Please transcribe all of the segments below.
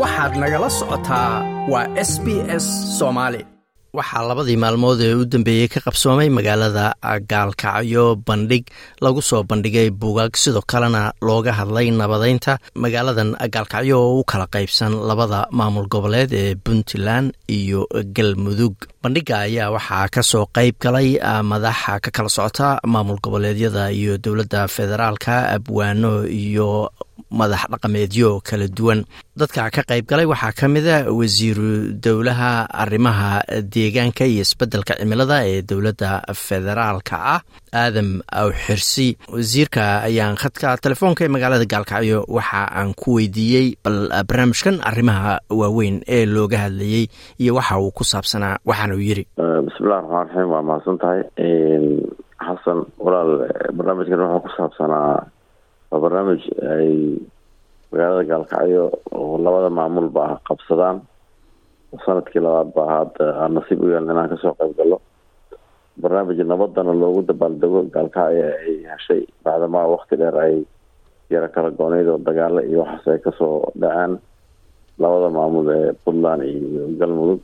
waxaad nagala socotaa waa s b s soomaali waxaa labadii maalmood ee u dambeeyey ka qabsoomay magaalada gaalkacyo bandhig. Lagu soo bandhigay buugaag sidoo kalena looga hadlay nabadeynta magaaladan gaalkacyo oo u kala qaybsan labada maamul goboleed ee puntland iyo galmudug. Bandhiga ayaa waxaa ka soo qayb galay madaxa ka kala socota maamul goboleedyada iyo dowladda federaalka abwaano iyo madax dhaqameedyo kala duwan. Dadka ka qayb galay waxaa ka mida wasiiru dowlaha arrimaha deegaanka iyo isbeddelka cimilada ee dowladda federaalka ah aadam awxirsi. Wasiirka ayaan khadka telefoonka ee magaalada gaalkacyo waxa aan ku weydiiyey bal barnaamijkan arrimaha waaweyn ee looga hadlayey iyo waxa uu ku saabsanaa waxaana uu yiri bismillahi raxmaan raxiim waa mahadsan tahay. Xasan walaal barnaamijkan wuxuu ku saabsanaa waa barnaamij ay magaalada gaalkacyo oo labada maamulba ah qabsadaan. Sanadkii labaad ba hadda aan nasiib u yeelna inaan ka soo qayb galo barnaamij nabadana loogu dabaaldego gaalkacyo ay heshay bacdamaa wakti dheer ay yaro kala gooneyd oo dagaalo iyo waxaas ay ka soo dhaceen labada maamul ee puntland iyo galmudug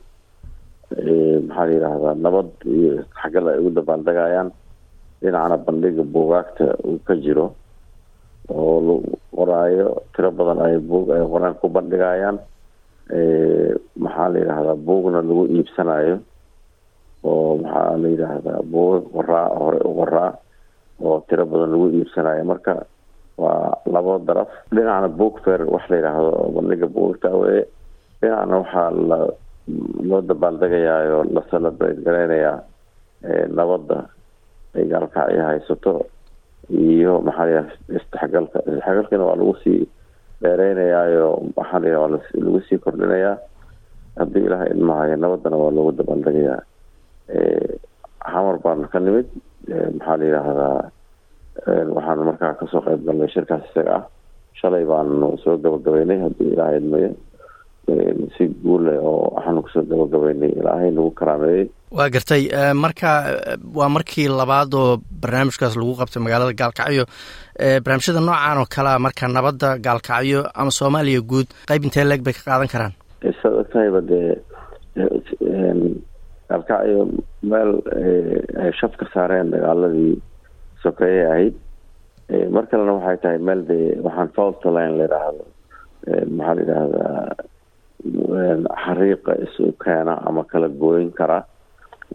maxaa la yidhaahdaa nabad iyo isxagal ay ugu dabaaldegayaan dhinacna bandhiga buugaagta uu ka jiro oo qoraayo tiro badan ay buug ay qoraan ku bandhigayaan. Maxaa la yidhahdaa buugna lagu iibsanayo oo maxaa la yidhaahdaa buugag qoraa hore u qoraa oo tiro badan lagu iibsanayo marka waa labo daraf. Dhinacna book fair wax la yidhaahdo bandhiga buugagta weye dhinacna waxaa la loo dabaaldegayaayo la celebrate gareynayaa nabadda ay gaalkacyo haysato iyo maxaa isdhexgalka isdhexgalkana waa lagu sii dheereynayaayo maxaa lagu sii kordhinayaa. Haddii ilaha idmahayo nabadana waa loogu dabaaldegayaa xamar baan ka nimid. Maxaa la yidhaahdaa waxaan markaa ka soo qayb galnay shirkaas isaga ah. Shalay baanu soo gabagabeynay haddii ilaha idmayo si guule oo waxaanu ku soo gabagabeynay ilaahay nagu karaameeyey. Waa gartay marka waa markii labaad oo barnaamijkaas lagu qabtay magaalada gaalkacyo. Barnaamijyada noocan oo kalea marka nabadda gaalkacyo ama soomaaliya guud qayb intee leeg bay ka qaadan karaan? Saad ogtahayba dee gaalkacyo meel ay shaf ka saareen dagaaladii sokeeye ahayd. Mar kalena waxay tahay meel dee waxaan faultaline la yidhaahdo maxaa la yidhaahdaa xariiqa isu keena ama kala gooyin kara.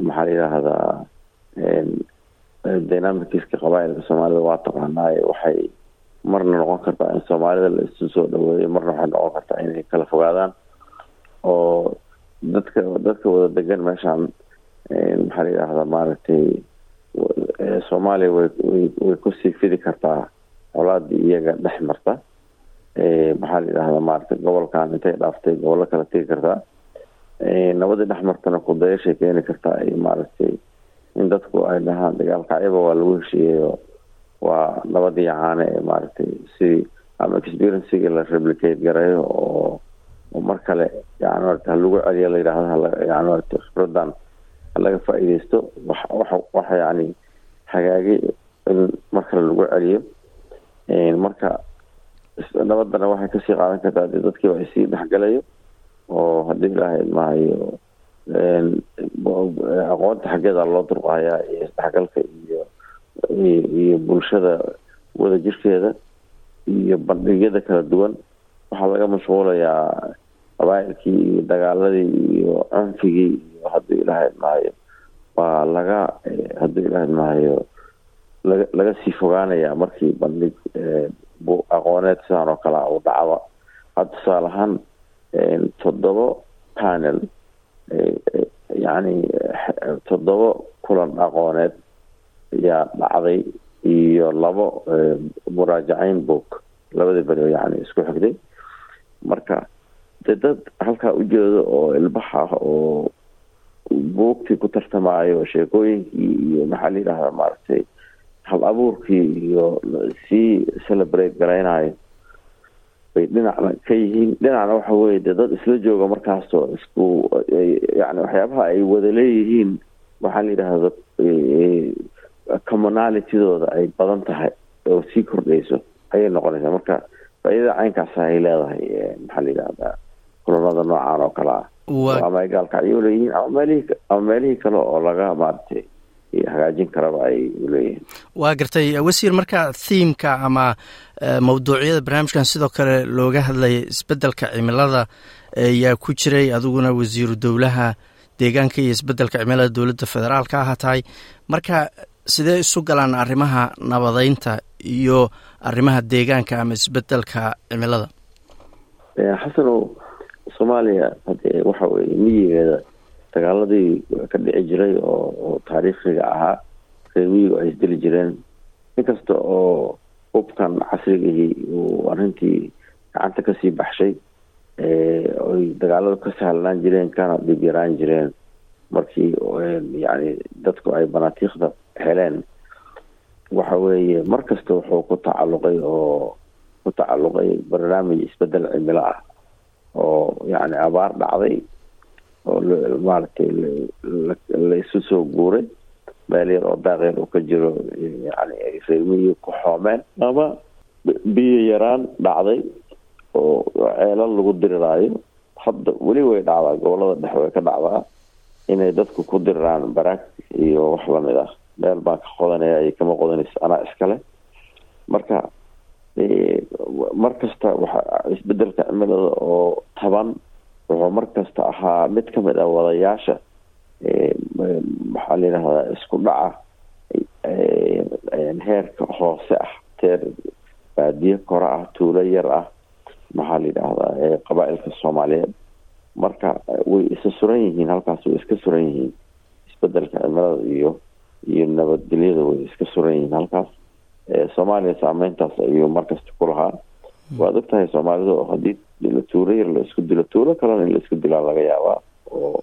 Maxaa la yidhaahdaa dynamicska qabaailka soomaalida waa taqaanaaye waxay marna noqon kartaa in soomaalida la isu soo dhaweeyo marna waxay noqon kartaa inay kala fogaadaan oo dadka dadka wada degan meeshaan maxaa la yidhaahdaa maaragtay soomaaliya way way ku sii fidi kartaa colaadii iyaga dhex marta maxaa la yidhahdaa maaragtay gobolkan intay dhaaftay gobollo kala tegi kartaa nabadii dhex martana kudayashay keeni kartaa ay maaragtay in dadku ay dhahaan dagaalkacyaba waa lagu heshiiyeyo waa nabadii caane ee maaragtay sidii ama experiencigii la replicate gareeyo oo mar kale yani marata halagu celiyo la yidhahdo yani marata khibradan halaga faa-ideysto wax waxa yani hagaagi in mar kale lagu celiyo. Marka nabadana waxay ka sii qaadan kartaa dee dadkiiba ay sii dhexgalayo oo haddii ilaahay idmahayo aqoonta xaggeeda loo durqayaa iyo isdhexgalka iyo iyo bulshada wada jirkeeda iyo bandhigyada kala duwan. Waxaa laga mashquulayaa qabaailkii iyo dagaaladii iyo cunfigii iyo haddii ilaahay idmahayo waa laga haddii ilaahay idmahayo laga laga sii fogaanaya markii bandhig aqooneed sidaan oo kale u dhacba hadda tusaale ahaan toddoba panel yacni toddoba kulan aqooneed ayaa dhacday iyo labo muraajaceyn boog labada beri yani isku xigday. Marka dee dad halkaa ujeedo oo ilbax ah oo buugtii ku tartamaayo sheekooyinkii iyo maxaa la yidhahdaa maaragtay hal abuurkii iyo sii celebrate garaynayo. Bay dhinacna ka yihiin. Dhinacna waxa weye dee dad isla jooga markaasoo isku yani waxyaabaha ay wada leeyihiin waxaa la yidhaahda commonalitydooda ay badan tahay oo sii kordhayso ayay noqonaysaa. Marka faa-idada caynkaasa ay leedahay maxaa la yidhahdaa maamulada noocan oo kale ah. Ama ay gaalkacyo uleeyihiin ama meelihii ama meelihii kale oo laga maaragtay hagaajin karaba ay uleeyihiin waa gartay wasiir marka thiimka ama mawduucyada barnaamijkan sidoo kale looga hadlaya isbeddelka cimilada yaa ku jiray adiguna wasiiru dowlaha deegaanka iyo isbeddelka cimilada dowladda federaalka aha tahay. Marka sidee isu galaan arrimaha nabadeynta iyo arrimaha deegaanka ama isbeddelka cimilada? Xasanow soomaaliya hadee waxa weye miyigeeda dagaaladii ka dhici jiray oo taariikhiga ahaa reer miyigu ay isdeli jireen. Inkasta oo hubkan casrigihii uu arrintii gacanta ka sii baxshay oy dagaaladu ka sahlanaan jireen kana dhib yaraan jireen. Markii yani dadku ay banaatiikhda heleen waxa weeye mar kasta wuxuu ku tacalluqay oo ku tacalluqay barnaamij isbeddel cimilo ah oo yani abaar dhacday oo maaragtay la isu soo guuray meel yar oo daaqeer uu ka jiro yani ay reermihii ku xoomeen ama biyo yaraan dhacday oo ceelal lagu diriraayo hadda weli way dhacdaa gobollada dhexe way ka dhacdaa inay dadku ku diriraan baraag iyo wax la mid ah meel baan ka qodanaya ay kama qodanayso anaa iskale. Marka mar kasta waxa isbeddelka cimilada oo taban wuxuu mar kasta ahaa mid ka mid ah wadayaasha maxaa la yidhahdaa isku dhaca heerka hoose ah teer baadiye kore ah tuulo yar ah maxaa la yidhaahdaa qabaa-ilka soomaaliyeed. Marka way isa suran yihiin halkaas way iska suran yihiin isbeddelka cimilada iyo iyo nabadgelyada way iska suran yihiin halkaas soomaaliya saameyntaas ayuu markasta ku lahaa waad og tahay soomaalida oo haddii la tuulo yar la dilo tuulo kalena in la isku dilaa laga yaabaa oo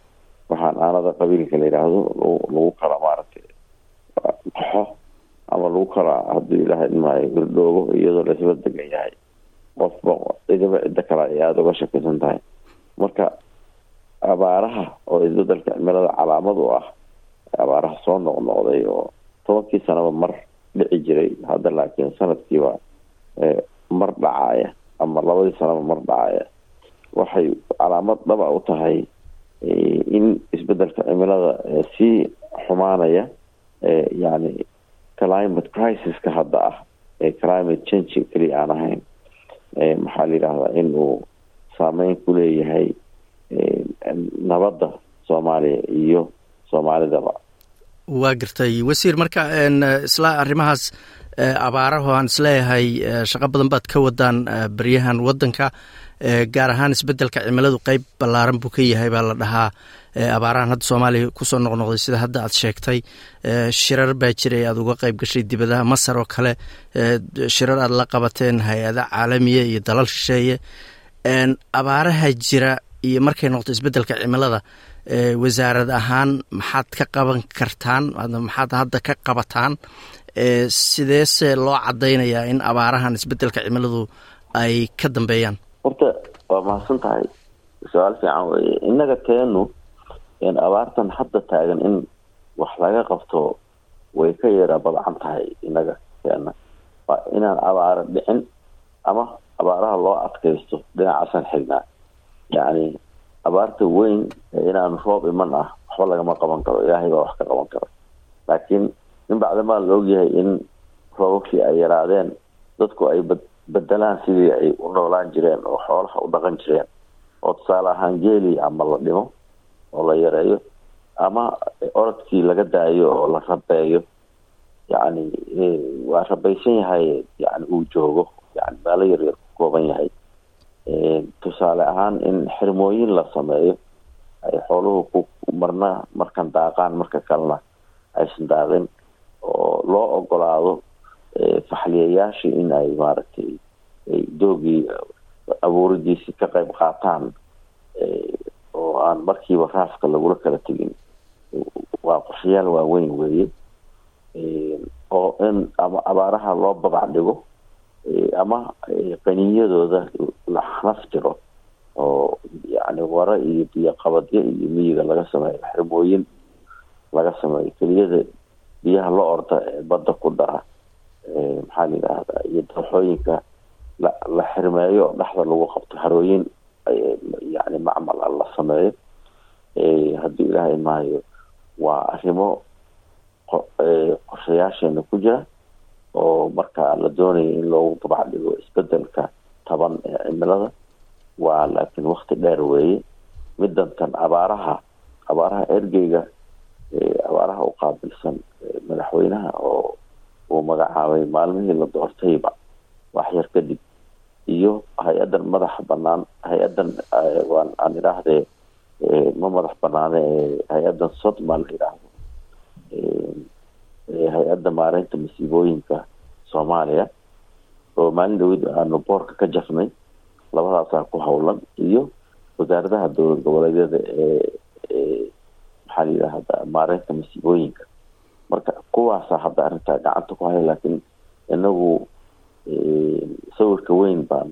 waxaan aanada qabiilka la yidhaahdo lagu kala maaragtay qaxo ama lagu kala hadduu ilaahay dhimaayo irdhoogo iyadoo laisla degan yahay. Qofba cidiba ciddo kale ay aada uga shakisan tahay. Marka abaaraha oo isbeddelka cimilada calaamad u ah abaaraha soo noqnoqday oo tobankii sanaba mar dhici jiray hadda laakiin sanadkiiba mar dhacaaya ama labadii sanaba mar dhacaaya waxay calaamad dhaba u tahay in isbeddelka cimilada sii xumaanaya yani climate crisis-ka hadda ah ee climate change keliya aan ahayn. Maxaa la yidhahdaa in saameyn ku leeyahay nabadda soomaaliya iyo soomaalidaba. Waa gartay wasiir marka isla arrimahaas abaaraho aan is leeyahay shaqo badan baad ka wadaan beryahan waddanka gaar ahaan isbeddelka cimiladu qeyb ballaaran buu ka yahay baa la dhahaa. Abaarahan hadda soomaaliya ku soo noqnoqday sida hadda aad sheegtay shirar baa jiray aada uga qeyb gashay dibadaha masar oo kale. Shirar aada la qabateen hay'ada caalamiya iyo dalal shisheeye. Abaaraha jira iyo markay noqoto isbeddelka cimilada wasaarad ahaan maxaad ka qaban kartaan maxaad hadda ka qabataan sideese loo cadaynayaa in abaarahan isbeddelka cimiladu ay ka dambeeyaan? Horta waa mahadsan tahay. Su'aal fiican weye innaga teenu abaartan hadda taagan in wax laga qabto way ka yara badcan tahay innaga teena. Waa inaan abaaro dhicin ama abaaraha loo adkaysto dhinacaasaan xignaa yacni abaarta weyn inaan roob iman ah waxba lagama qaban karo. Ilaahay baa wax ka qaban karo. Laakiin in bacdamaa la ogyahay in roobabkii ay yaraadeen dadku ay bedelaan sidii ay u noolaan jireen oo xoolaha u dhaqan jireen. Oo tusaale ahaan geeli ama la dhimo oo la yareeyo ama orodkii laga daayo oo la rabeeyo. Yacni waa rabaysan yahay yani uu joogo yani meelo yaryar ku kooban yahay. Tusaale ahaan in xirmooyin la sameeyo ay xooluhu ku marna markan daaqaan marka kalena aysan daaqin oo loo ogolaado faxliyayaashii in ay maaragtay doogii abuuridiisii ka qayb qaataan oo aan markiiba raafka lagula kala tegin. Waa qorshayaal waaweyn weeye oo in ama abaaraha loo babac dhigo ama qaniyadooda la xnaf jiro oo yani wara iyo biyo qabadyo iyo miyiga laga sameeyo xirmooyin laga sameeyo keliyada biyaha la orda ee badda ku dara maxaa la yidhaahdaa iyo dooxooyinka la la xirmeeyo oo dhexda lagu qabto harooyin yani sameeyo haddii ilaahay maayo waa arrimo qorshayaasheena ku jira oo marka la doonayo in loogu dabac dhigo isbeddelka taban ee cimilada waa laakiin wakti dheer weeye. Midantan abaaraha abaaraha ergeyga abaaraha u qaabilsan madaxweynaha oo uu magacaabay maalmihii la doortayba waxyar kadib. Iyo hay'addan madaxa banaan hay'addan aan idhaahdee ma madax banaane hay'addan sodma la yidhaahdo hay'adda maareynta masiibooyinka soomaaliya oo maalin dhawid aanu boorka ka jafnay labadaasaa ku howlan iyo wasaaradaha dowlad goboleedyada ee maxaa la yidhaahda maareynta masiibooyinka marka kuwaasaa hadda arrintaa gacanta ku haya laakiin inagu sawirka weyn baan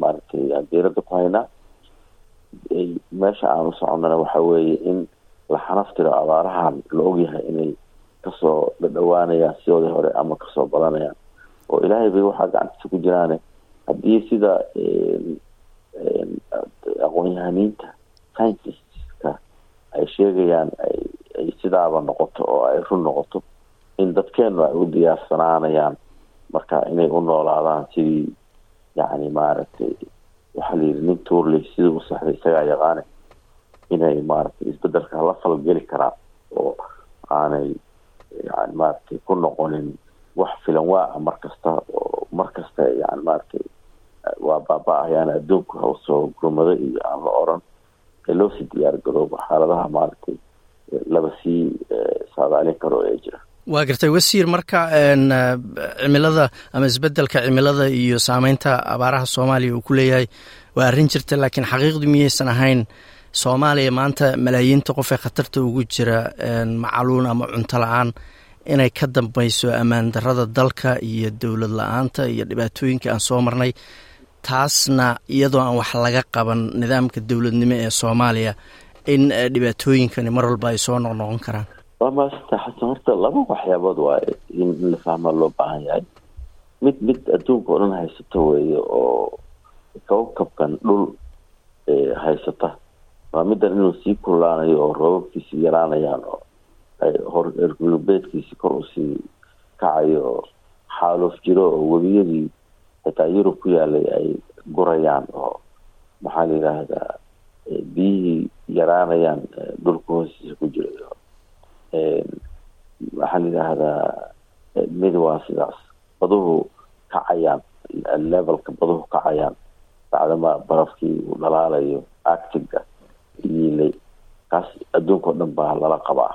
maaragtay diirada ku haynaa meesha aan u soconnana waxa weeye in la xanaftiro abaarahan la ogyahay inay ka soo dhadhawaanayaan sidoodii hore ama ka soo badanayaan. Oo ilaahay bay waxaa gacantiisa ku jiraane. Haddii sida aqoon-yahaniinta scientiska ay sheegayaan ay sidaaba noqoto oo ay run noqoto in dadkeenu ay u diyaarsanaanayaan marka inay u noolaadaan sidii yacni maaragtay waxaa la yidhi nin tuurley sidii u saxday isagaa yaqaane inay maaragtay isbeddelka la falgeli karaan oo aanay yani maaragtay ku noqonin wax filan waa mar kasta oo mar kasta yani maaragtay waa baaba-ayaan adduunku hawsoo gurmado iyo aan la oran ee loo sii diyaar garoobo xaaladaha maaragtay laba sii saadaalin karo ee jira. Waa gartay wasiir marka cimilada ama isbeddelka cimilada iyo saameynta abaaraha soomaaliya uu ku leeyahay. Waa arrin jirta laakiin xaqiiqdu miyaysan ahayn. Soomaaliya maanta malaayiinta qof ee khatarta ugu jira macaluun ama cunto la'aan inay ka dambeyso ammaan darada dalka iyo dowlad la'aanta iyo dhibaatooyinka aan soo marnay. Taasna iyadoo aan wax laga qaban nidaamka dowladnimo ee soomaaliya in dhibaatooyinkani mar walba ay soo noqnoqon karaan. Waa maasanta xasan horta laba waxyaabood waaye in la fahmaa loo baahan yahay. Mid mid adduunka oo dhan haysato weeye oo kawkabkan dhul haysata. Waa middan inuu sii kululaanayo oo roobabkiisii yaraanayaan oo hor ergulbeedkiisii kor u sii kacayo oo xaaloof jiro oo webiyadii xitaa yurub ku yaalay ay gurayaan oo maxaa la yidhaahdaa biyihii yaraanayaan dhulka hoostiisa ku jira waxaa la yidhaahdaa mid waa sidaas. Baduhu kacayaan levelka baduhu kacayaan. Bacdama barafkii uu dhalaalayo actiga yiilay. Kaas adduunka o dhan baa lala qabaa.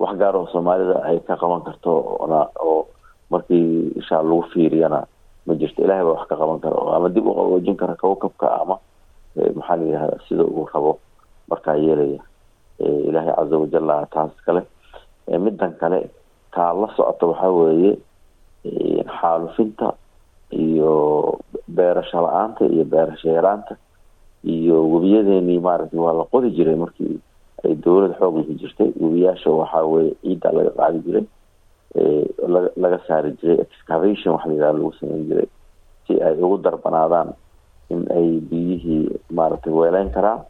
Wax gaar oo soomaalida ay ka qaban karto na oo markii ishaa lagu fiiriyana ma jirto. Ilahay baa wax ka qaban kara ama dib u qaboojin kara kawkabka ama maxaa la yidhahda sida uu rabo markaa yeelaya ilaahay casa wajalla taas kale. Middan kale taa la socota waxaa weeye xaalufinta iyo beerasho la'aanta iyo beerasho yaraanta iyo webiyadeenii maaragtay waa la qodi jiray markii ay dowlad xooglahi jirtay. Webiyaasha waxaa weye ciidda laga qaadi jiray laga saari jiray excavation waxa layidhaha lagu sameyn jiray si ay ugu darbanaadaan in ay biyihii maaragtay weeleyn karaan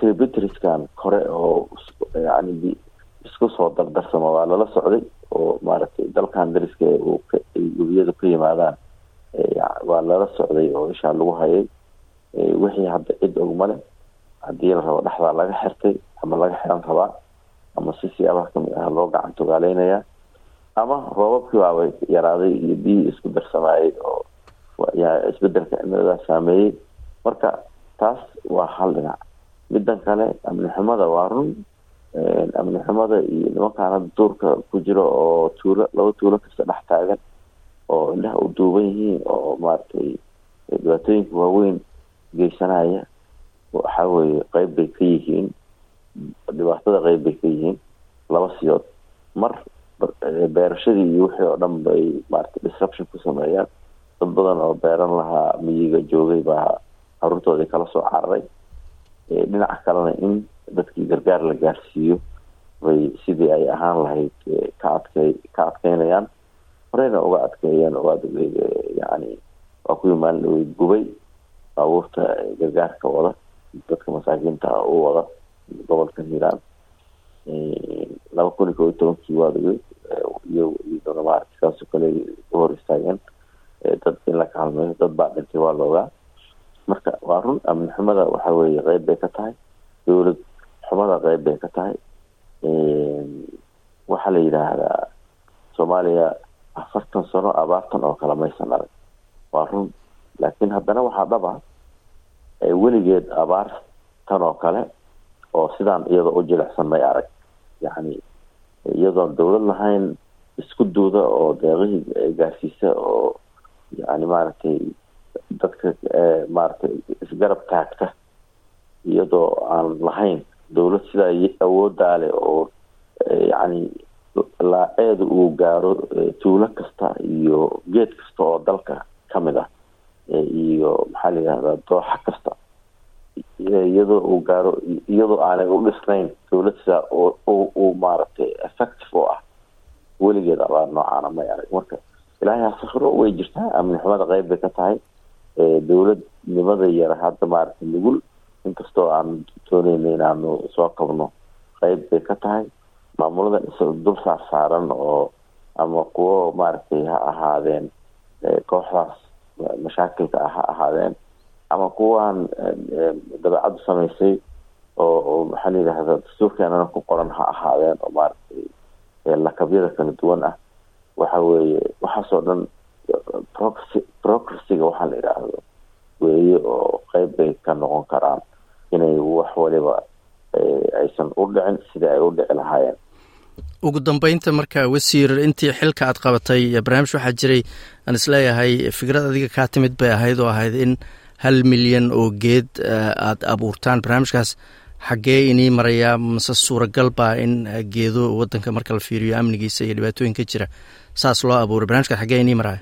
tributriskan kore oo yani isku soo dardarsama waa lala socday oo maaragtay dalkan dariska uu webiyadu ka yimaadaan. Waa lala socday oo ishaa lagu hayay. Wixii hadda cid ogma leh haddii la rabo dhexdaa laga xirtay ama laga xiran rabaa ama si siyaabaha ka mid ah loo gacan togaaleynayaa ama roobabkii baaba yaraaday iyo biyihii isku darsamaayay oo isbeddelka cimiladaa saameeyey marka taas waa hal dhinac middan kale amni xumada waa run amni xumada iyo nimankaana duurka ku jiro oo tuulo laba tuulo kasta dhex taagan oo indhaha u duuban yihiin oo maaragtay dhibaatooyinka waaweyn geysanaya. Waxaa weeye qeyb bay ka yihiin dhibaatada qeyb bay ka yihiin laba siyood. Mar beerashadii iyo wixii oo dhan bay maaragtay disruption ku sameeyaan. Dad badan oo beeran lahaa miyiga joogay baa caruurtoodii kala soo cararay dhinaca kalena in dadkii gargaar la gaarsiiyo bay sidii ay ahaan lahayd ka adkey ka adkeynayaan horeyna uga adkeeyeen oo yani waa kuwii maalin dhawey gubay baabuurta gargaarka wada dadka masaakiinta u wada gobolka hiiraan laba kun iyo kob iyo tobankii waad ogeyd iyo iyadona maarata saasoo kale u hor istaageen. Dad in la kaalmeeyo dad baa dhintay waa la ogaa marka waa run amni xumada waxa weeye qeyb bay ka tahay. Dowlad xumada qeyb bay ka tahay. Waxaa la yidhaahdaa soomaaliya afartan sano abaartan oo kale maysan arag waa run laakiin haddana waxaa dhaba weligeed abaar oo kale oo sidaan iyadoo u jilicsan may arag. Yacni iyadoon dowlad lahayn isku duuda oo deeqihii gaarsiisa oo yani maaragtay dadka maaragtay isgarab taagta iyadoo aan lahayn dowlad sidaa awoodaa leh oo yacni laaceedu uu gaaro tuulo kasta iyo geed kasta oo dalka ka mid ah iyo maxaa la yidhahdaa dooxa kasta. Iyadoo uu gaaro iyadoo aanay u dhisnayn dowlad sidaa uu maaragtay effective oo ah weligeed abaar noocaana may arag marka ilaahay hasakiro way jirtaa amni xumada qeyb bay ka tahay dowladnimada yara hadda maaragtay nugul inkastoo aan dooneyna inaanu soo qabno qeyb bay ka tahay. Maamulada dul saar saaran oo ama kuwo maaragtay ha ahaadeen kooxdaas mashaakilka ah ha ahaadeen ama kuwaan dabeecaddu samaysay oo maxaa la yidhahda dastuurkeenana ku qoran ha ahaadeen oo maaragtay lakabyada kala duwan ah. Waxa weeye waxaasoo dhan procracyga waxaa la yidhaahdo weeye oo qeyb bay ka noqon karaan inay wax waliba aysan u dhicin sidai ay u dhici lahaayeen. Ugu dambeynta marka wasiir intii xilka aad qabatay barnaamij waxaa jiray aan is leeyahay fikrad adiga kaa timid bay ahayd oo ahayd in hal milyan oo geed aada abuurtaan. Barnaamijkaas xaggee inii marayaa mase suuragal baa in geedo wadanka marka la fiiriyo amnigiisa iyo dhibaatooyinka jira saas loo abuuray. Barnamijkaas xaggee inii maraya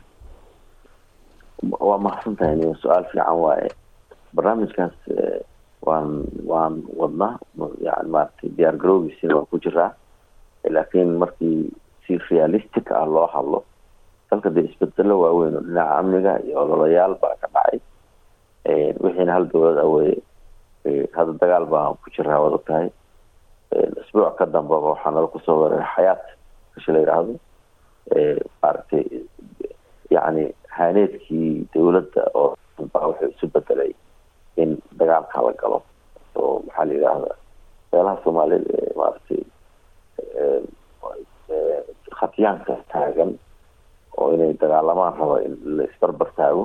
waa mahadsan tahay n su'aal fiican waaye. Barnaamijkaas waan waan wadnaa yani maaragtay diyaar garoogiisina waan ku jiraa. Laakiin markii si realistic ah loo hadlo dalka dee isbedelo waaweyn oo dhinaca amniga iyo ololayaal baa ka dhacay. Wixiina hal dowlad aweye hadda dagaal baan ku jiraa wada tahay. Isbuuc ka dambaba waxaa nala ku soo weeraray xayaat kashi la yidhaahdo. Maaragtay yacni haaneedkii dowladda oo baa wuxuu isu bedelay in dagaalka la galo. Oo maxaa la yidhaahda meelaha soomaalida maaragtay khatyaanka taagan oo inay dagaalamaan rabo in la taago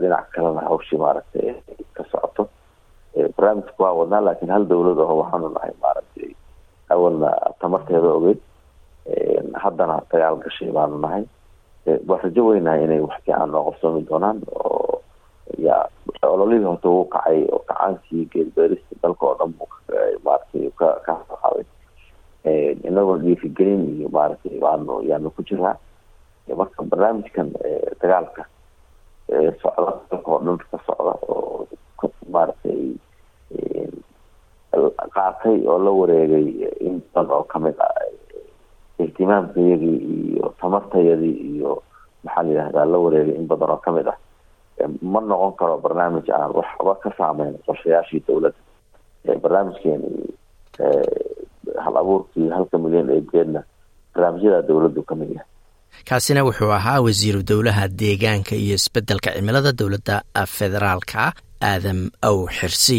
dhinac kalena hawshii maaragtay ka socoto. Barnaamijku waa wadnaa laakiin hal dowlad aho waxaanu nahay maaragtay awalna tamarteeda ogeyd haddana dagaal gashay baanu nahay waa rajo weynahay inay wax fiican noo qabsoomi doonaan oo yaa ololihii horta wuu kacay oo kacaankii geedbeerista dalka oo dhan buu maaragtay ka ka qaday inagoo dhiirigelin iyo maaragtay baanu yaanu ku jiraa. Marka barnaamijkan dagaalka socda dalka oo dhan ka socda oo maaragtay qaatay oo la wareegay in badan oo ka mid ah ihtimaamkayagii iyo tamartayadii iyo maxaa la yidhahdaa la wareegay in badan oo ka mid ah ma noqon karo barnaamij aan waxba ka saameyn qorshayaashii dowladda. Barnaamijkeeni hal abuurkii halka milyan ee geedna barnaamijyada dowladdu ka mid yahay. Kaasina wuxuu ahaa wasiiru dowlaha deegaanka iyo isbeddelka cimilada dowladda federaalka aadam aw xirsi